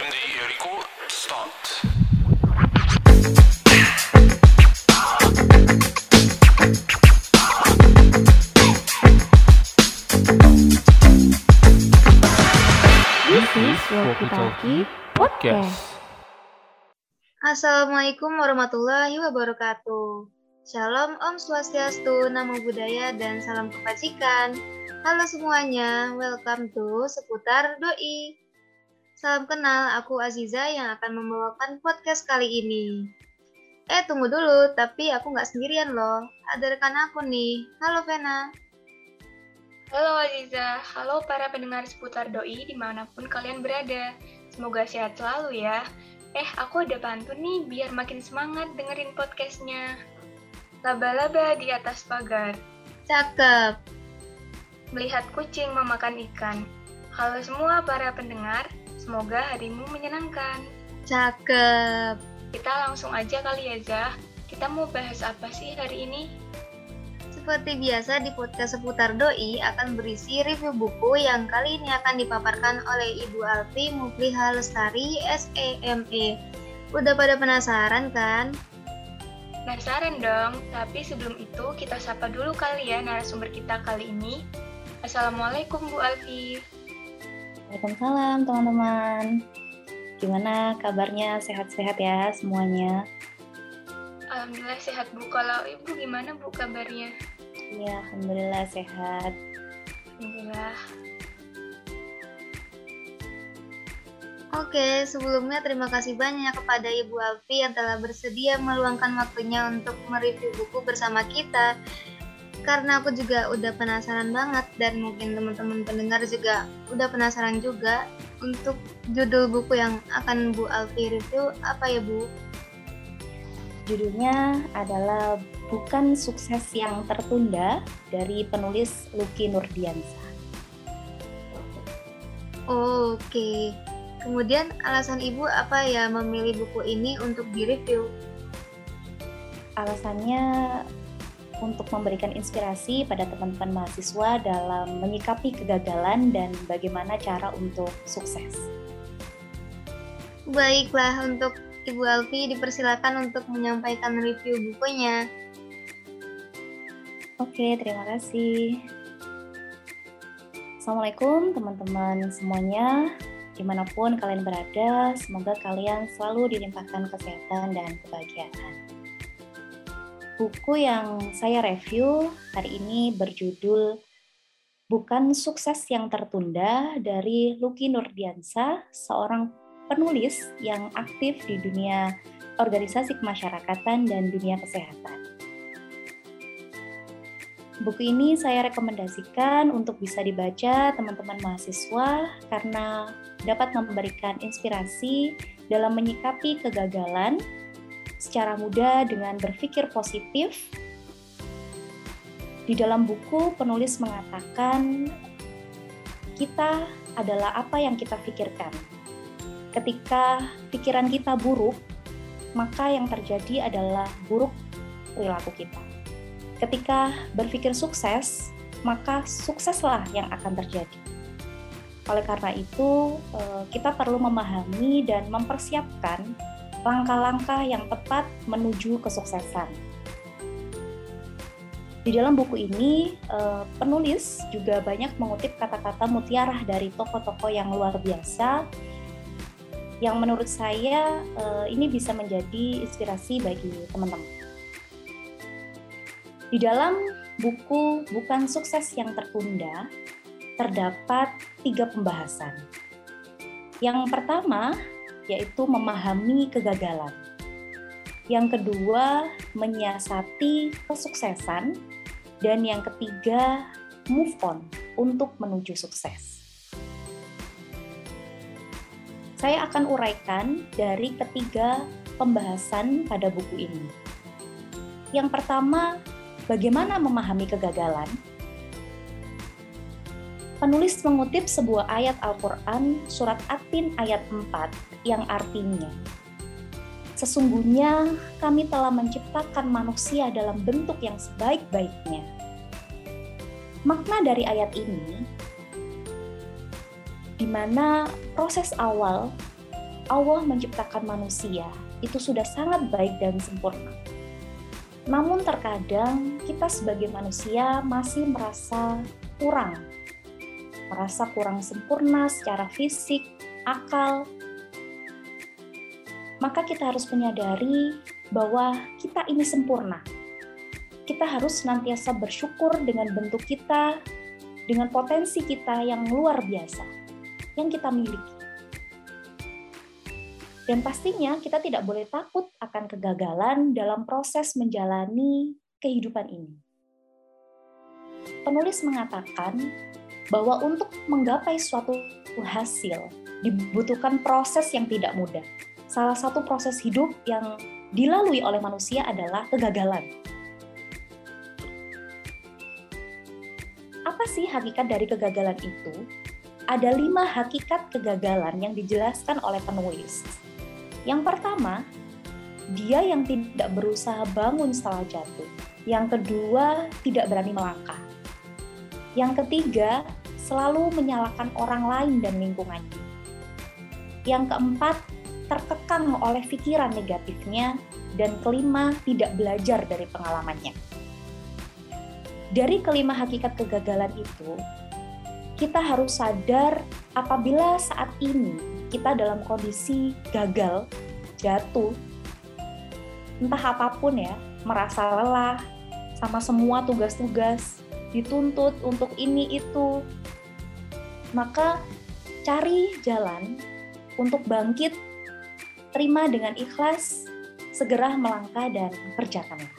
でよりこ start This is Walkie Talkie Podcast. Assalamualaikum warahmatullahi wabarakatuh. Shalom, Om Swastiastu, Namo Buddhaya, dan salam kebajikan. Halo semuanya, welcome to Seputar Doi. Salam kenal, aku Aziza yang akan membawakan podcast kali ini. Eh, tunggu dulu, tapi aku nggak sendirian loh. Ada rekan aku nih. Halo, Vena. Halo Aziza, halo para pendengar seputar doi di mana pun kalian berada. Semoga sehat selalu ya. Eh, aku ada pantun nih biar makin semangat dengerin podcastnya. Laba-laba di atas pagar, Cakep. melihat kucing memakan ikan. Halo semua para pendengar, semoga harimu menyenangkan. Cakep. Kita langsung aja kali ya Zah. Kita mau bahas apa sih hari ini? Seperti biasa di podcast seputar doi akan berisi review buku yang kali ini akan dipaparkan oleh Ibu Alfi Mufliha Lestari SEME. Udah pada penasaran kan? Penasaran dong, tapi sebelum itu kita sapa dulu kali ya narasumber kita kali ini. Assalamualaikum Bu Alfi. Waalaikumsalam teman-teman. Gimana kabarnya? Sehat-sehat ya semuanya? Alhamdulillah sehat Bu. Kalau Ibu gimana Bu kabarnya? Iya, alhamdulillah sehat. Alhamdulillah. Oke, sebelumnya terima kasih banyak kepada Ibu Alfi yang telah bersedia meluangkan waktunya untuk mereview buku bersama kita. Karena aku juga udah penasaran banget dan mungkin teman-teman pendengar juga udah penasaran juga untuk judul buku yang akan Bu Alfi review apa ya Bu? Judulnya adalah Bukan Sukses Yang Tertunda dari penulis Lucky Nurdiansa. Oke. Kemudian alasan Ibu apa ya memilih buku ini untuk direview? Alasannya untuk memberikan inspirasi pada teman-teman mahasiswa dalam menyikapi kegagalan dan bagaimana cara untuk sukses. Baiklah, untuk Ibu Alfi dipersilakan untuk menyampaikan review bukunya. Oke, terima kasih. Assalamualaikum teman-teman semuanya. Di mana pun kalian berada, semoga kalian selalu dilimpahkan kesehatan dan kebahagiaan. Buku yang saya review hari ini berjudul Bukan Sukses Yang Tertunda dari Lucky Nurdiansa, seorang penulis yang aktif di dunia organisasi kemasyarakatan dan dunia kesehatan. Buku ini saya rekomendasikan untuk bisa dibaca teman-teman mahasiswa karena dapat memberikan inspirasi dalam menyikapi kegagalan secara mudah dengan berpikir positif. Di dalam buku, penulis mengatakan kita adalah apa yang kita pikirkan. Ketika pikiran kita buruk, maka yang terjadi adalah buruk perilaku kita ketika berpikir sukses, maka sukseslah yang akan terjadi. Oleh karena itu, eh, kita perlu memahami dan mempersiapkan langkah-langkah yang tepat menuju kesuksesan. Di dalam buku ini, eh, penulis juga banyak mengutip kata-kata mutiara dari tokoh-tokoh yang luar biasa, yang menurut saya eh, ini bisa menjadi inspirasi bagi teman-teman. Di dalam buku Bukan Sukses Yang Tertunda, terdapat tiga pembahasan. Yang pertama yaitu memahami kegagalan. Yang kedua, menyiasati kesuksesan. Dan yang ketiga, move on untuk menuju sukses. Saya akan uraikan dari ketiga pembahasan pada buku ini. Yang pertama, bagaimana memahami kegagalan? Penulis mengutip sebuah ayat Al-Quran surat At-Tin ayat 4 yang artinya, Sesungguhnya kami telah menciptakan manusia dalam bentuk yang sebaik-baiknya. Makna dari ayat ini, di mana proses awal Allah menciptakan manusia itu sudah sangat baik dan sempurna. Namun terkadang kita sebagai manusia masih merasa kurang. Merasa kurang sempurna secara fisik, akal. Maka kita harus menyadari bahwa kita ini sempurna. Kita harus senantiasa bersyukur dengan bentuk kita, dengan potensi kita yang luar biasa, yang kita miliki. Dan pastinya kita tidak boleh takut akan kegagalan dalam proses menjalani kehidupan ini. Penulis mengatakan bahwa untuk menggapai suatu hasil dibutuhkan proses yang tidak mudah. Salah satu proses hidup yang dilalui oleh manusia adalah kegagalan. Apa sih hakikat dari kegagalan itu? Ada lima hakikat kegagalan yang dijelaskan oleh penulis. Yang pertama, dia yang tidak berusaha bangun setelah jatuh. Yang kedua, tidak berani melangkah. Yang ketiga, selalu menyalahkan orang lain dan lingkungannya. Yang keempat, terkekang oleh pikiran negatifnya. Dan kelima, tidak belajar dari pengalamannya. Dari kelima hakikat kegagalan itu, kita harus sadar apabila saat ini kita dalam kondisi gagal, jatuh, entah apa pun ya, merasa lelah sama semua tugas-tugas, dituntut untuk ini itu, maka cari jalan untuk bangkit, terima dengan ikhlas, segera melangkah dan kerjakanlah.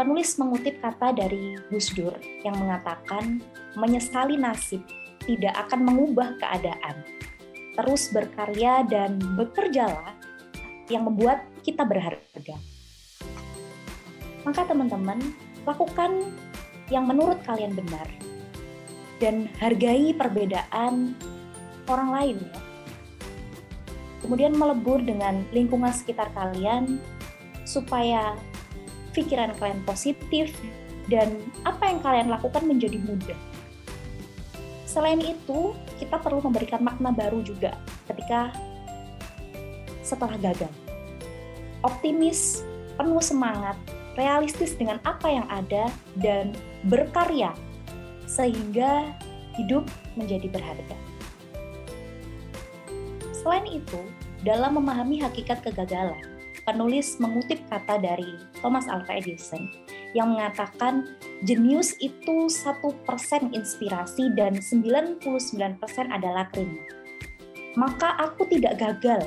Penulis mengutip kata dari Gus Dur yang mengatakan, menyesali nasib tidak akan mengubah keadaan. Terus berkarya dan bekerjalah yang membuat kita berharga. Maka teman-teman, lakukan yang menurut kalian benar. Dan hargai perbedaan orang lain ya. Kemudian melebur dengan lingkungan sekitar kalian supaya pikiran kalian positif dan apa yang kalian lakukan menjadi mudah. Selain itu, kita perlu memberikan makna baru juga ketika setelah gagal. Optimis, penuh semangat, realistis dengan apa yang ada, dan berkarya sehingga hidup menjadi berharga. Selain itu, dalam memahami hakikat kegagalan, penulis mengutip kata dari Thomas Alva Edison yang mengatakan jenius itu satu persen inspirasi dan 99% adalah krim. Maka aku tidak gagal,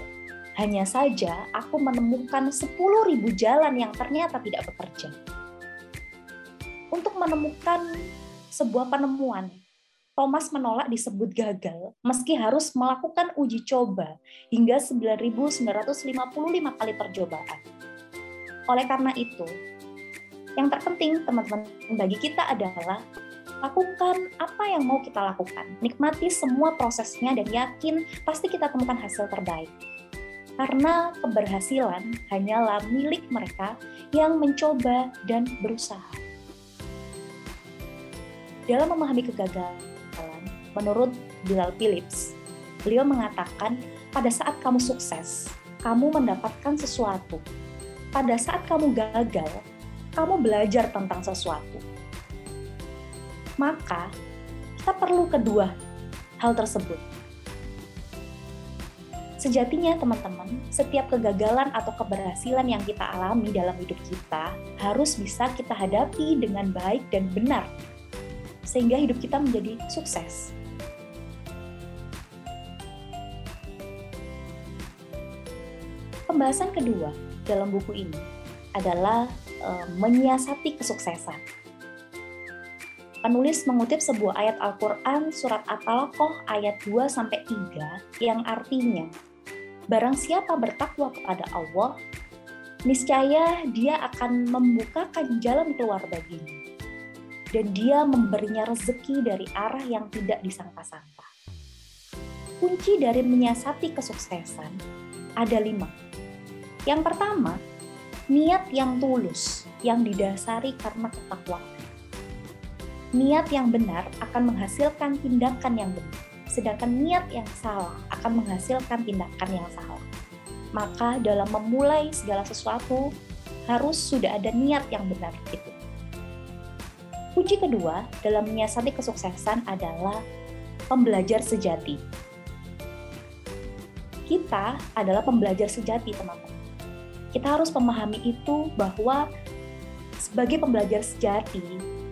hanya saja aku menemukan 10.000 jalan yang ternyata tidak bekerja. Untuk menemukan sebuah penemuan, Thomas menolak disebut gagal meski harus melakukan uji coba hingga 9.955 kali percobaan. Oleh karena itu, yang terpenting teman-teman bagi kita adalah lakukan apa yang mau kita lakukan. Nikmati semua prosesnya dan yakin pasti kita temukan hasil terbaik. Karena keberhasilan hanyalah milik mereka yang mencoba dan berusaha. Dalam memahami kegagalan, menurut Bilal Phillips, beliau mengatakan pada saat kamu sukses, kamu mendapatkan sesuatu. Pada saat kamu gagal, kamu belajar tentang sesuatu. Maka, kita perlu kedua hal tersebut. Sejatinya, teman-teman, setiap kegagalan atau keberhasilan yang kita alami dalam hidup kita harus bisa kita hadapi dengan baik dan benar, sehingga hidup kita menjadi sukses. Pembahasan kedua dalam buku ini adalah uh, menyiasati kesuksesan. Penulis mengutip sebuah ayat Al-Qur'an surat At-Talaqah ayat 2 sampai 3 yang artinya Barang siapa bertakwa kepada Allah, niscaya dia akan membukakan jalan keluar baginya. Dan dia memberinya rezeki dari arah yang tidak disangka-sangka. Kunci dari menyiasati kesuksesan ada lima. Yang pertama, niat yang tulus yang didasari karena ketakwaan. Niat yang benar akan menghasilkan tindakan yang benar. sedangkan niat yang salah akan menghasilkan tindakan yang salah. Maka dalam memulai segala sesuatu harus sudah ada niat yang benar itu. Kunci kedua dalam menyiasati kesuksesan adalah pembelajar sejati. Kita adalah pembelajar sejati, teman-teman. Kita harus memahami itu bahwa sebagai pembelajar sejati,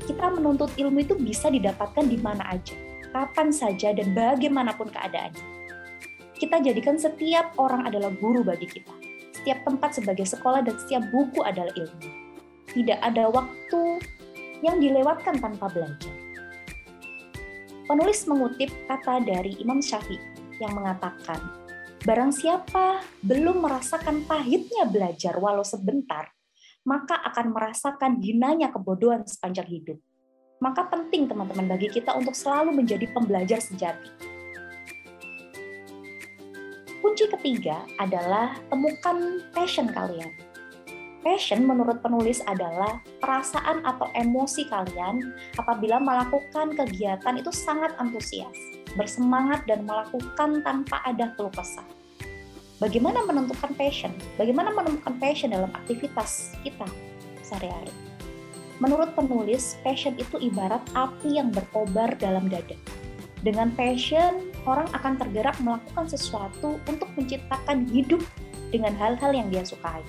kita menuntut ilmu itu bisa didapatkan di mana aja, kapan saja, dan bagaimanapun keadaannya. Kita jadikan setiap orang adalah guru bagi kita, setiap tempat sebagai sekolah, dan setiap buku adalah ilmu. Tidak ada waktu yang dilewatkan tanpa belajar. Penulis mengutip kata dari Imam Syafi'i yang mengatakan, Barang siapa belum merasakan pahitnya belajar walau sebentar, maka akan merasakan hinanya kebodohan sepanjang hidup. Maka penting teman-teman bagi kita untuk selalu menjadi pembelajar sejati. Kunci ketiga adalah temukan passion kalian. Passion menurut penulis adalah perasaan atau emosi kalian apabila melakukan kegiatan itu sangat antusias, bersemangat dan melakukan tanpa ada keluh kesah bagaimana menentukan passion, bagaimana menemukan passion dalam aktivitas kita sehari-hari. Menurut penulis, passion itu ibarat api yang berkobar dalam dada. Dengan passion, orang akan tergerak melakukan sesuatu untuk menciptakan hidup dengan hal-hal yang dia sukai.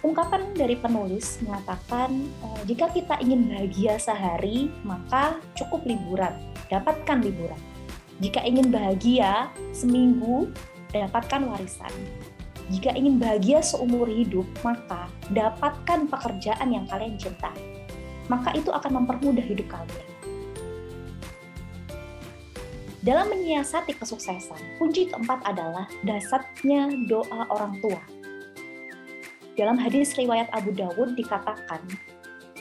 Ungkapan dari penulis mengatakan, eh, jika kita ingin bahagia sehari, maka cukup liburan, dapatkan liburan jika ingin bahagia seminggu, dapatkan warisan. Jika ingin bahagia seumur hidup, maka dapatkan pekerjaan yang kalian cintai. Maka itu akan mempermudah hidup kalian. Dalam menyiasati kesuksesan, kunci keempat adalah dasarnya doa orang tua. Dalam hadis riwayat Abu Dawud dikatakan,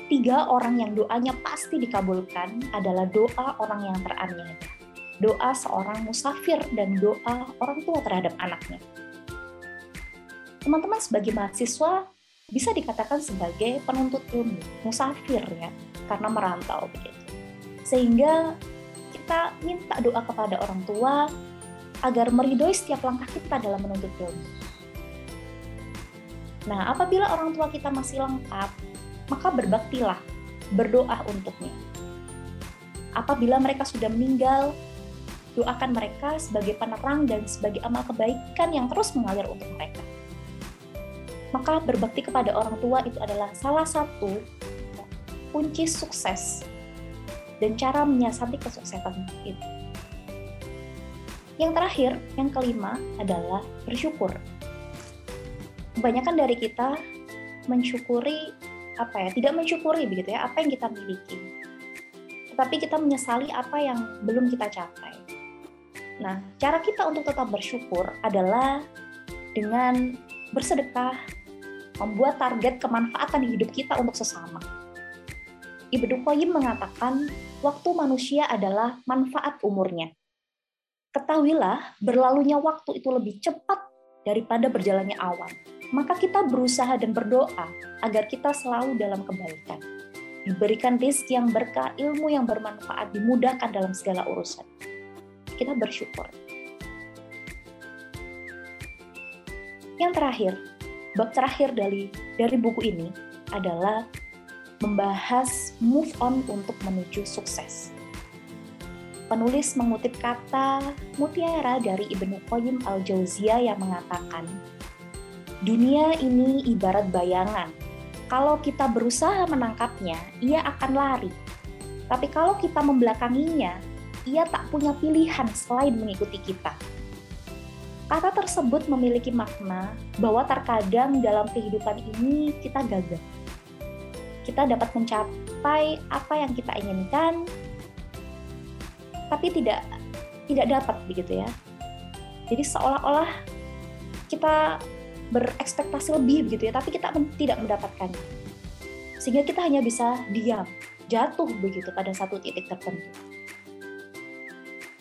tiga orang yang doanya pasti dikabulkan adalah doa orang yang teraniaya doa seorang musafir dan doa orang tua terhadap anaknya. Teman-teman sebagai mahasiswa bisa dikatakan sebagai penuntut ilmu, musafir ya, karena merantau begitu. Sehingga kita minta doa kepada orang tua agar meridhoi setiap langkah kita dalam menuntut ilmu. Nah, apabila orang tua kita masih lengkap, maka berbaktilah, berdoa untuknya. Apabila mereka sudah meninggal, doakan mereka sebagai penerang dan sebagai amal kebaikan yang terus mengalir untuk mereka. Maka berbakti kepada orang tua itu adalah salah satu kunci sukses dan cara menyiasati kesuksesan itu. Yang terakhir, yang kelima adalah bersyukur. Kebanyakan dari kita mensyukuri apa ya, tidak mensyukuri begitu ya, apa yang kita miliki. Tetapi kita menyesali apa yang belum kita capai. Nah, cara kita untuk tetap bersyukur adalah dengan bersedekah, membuat target kemanfaatan hidup kita untuk sesama. Ibnu Qayyim mengatakan, waktu manusia adalah manfaat umurnya. Ketahuilah, berlalunya waktu itu lebih cepat daripada berjalannya awan. Maka kita berusaha dan berdoa agar kita selalu dalam kebaikan. Diberikan rezeki yang berkah, ilmu yang bermanfaat, dimudahkan dalam segala urusan kita bersyukur. Yang terakhir, bab terakhir dari dari buku ini adalah membahas move on untuk menuju sukses. Penulis mengutip kata mutiara dari Ibnu Qayyim al-Jauziyah yang mengatakan, Dunia ini ibarat bayangan. Kalau kita berusaha menangkapnya, ia akan lari. Tapi kalau kita membelakanginya, ia tak punya pilihan selain mengikuti kita. Kata tersebut memiliki makna bahwa terkadang dalam kehidupan ini kita gagal. Kita dapat mencapai apa yang kita inginkan, tapi tidak tidak dapat begitu ya. Jadi seolah-olah kita berekspektasi lebih begitu ya, tapi kita tidak mendapatkannya. Sehingga kita hanya bisa diam, jatuh begitu pada satu titik tertentu.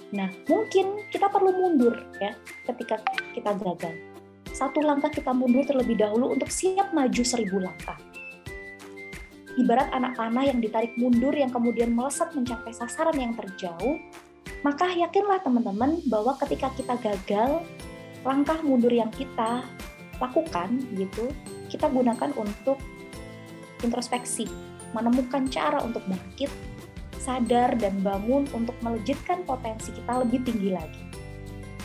Nah, mungkin kita perlu mundur ya ketika kita gagal. Satu langkah kita mundur terlebih dahulu untuk siap maju seribu langkah. Ibarat anak panah yang ditarik mundur yang kemudian melesat mencapai sasaran yang terjauh, Maka yakinlah teman-teman bahwa ketika kita gagal, langkah mundur yang kita lakukan gitu, kita gunakan untuk introspeksi, menemukan cara untuk bangkit, sadar dan bangun untuk melejitkan potensi kita lebih tinggi lagi.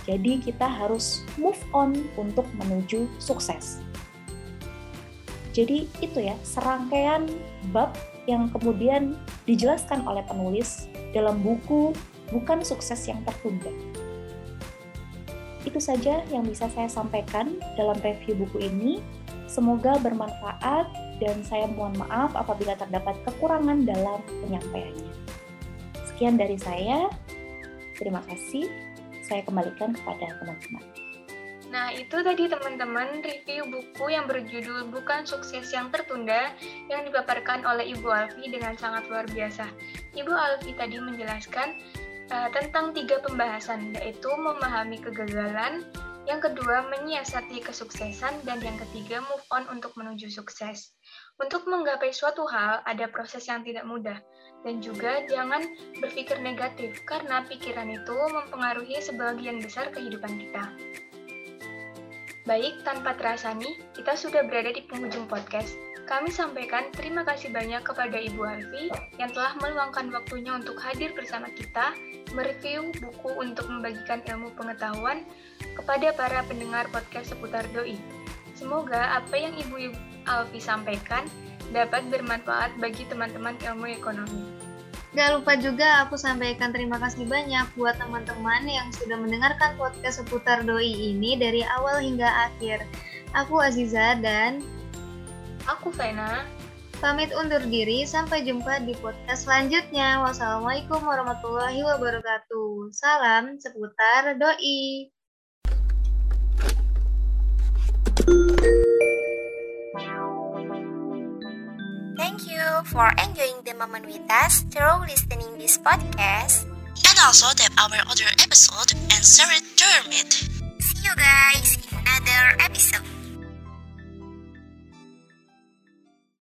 Jadi kita harus move on untuk menuju sukses. Jadi itu ya serangkaian bab yang kemudian dijelaskan oleh penulis dalam buku Bukan Sukses yang Tertunda. Itu saja yang bisa saya sampaikan dalam review buku ini. Semoga bermanfaat dan saya mohon maaf apabila terdapat kekurangan dalam penyampaiannya. Sekian dari saya. Terima kasih. Saya kembalikan kepada teman-teman. Nah, itu tadi teman-teman review buku yang berjudul Bukan Sukses Yang Tertunda yang dipaparkan oleh Ibu Alfi dengan sangat luar biasa. Ibu Alfi tadi menjelaskan uh, tentang tiga pembahasan, yaitu memahami kegagalan, yang kedua menyiasati kesuksesan, dan yang ketiga move on untuk menuju sukses. Untuk menggapai suatu hal, ada proses yang tidak mudah, dan juga jangan berpikir negatif, karena pikiran itu mempengaruhi sebagian besar kehidupan kita. Baik, tanpa terasa nih, kita sudah berada di penghujung podcast. Kami sampaikan terima kasih banyak kepada Ibu Alfi yang telah meluangkan waktunya untuk hadir bersama kita, mereview buku untuk membagikan ilmu pengetahuan kepada para pendengar podcast seputar doi. Semoga apa yang Ibu Alfi sampaikan dapat bermanfaat bagi teman-teman ilmu ekonomi. Gak lupa juga aku sampaikan terima kasih banyak buat teman-teman yang sudah mendengarkan podcast seputar doi ini dari awal hingga akhir. Aku Aziza dan aku Vena. Pamit undur diri, sampai jumpa di podcast selanjutnya. Wassalamualaikum warahmatullahi wabarakatuh. Salam seputar doi. Thank you for enjoying the moment with us through listening this podcast. And also tap our other episode and share it term it. See you guys in another episode.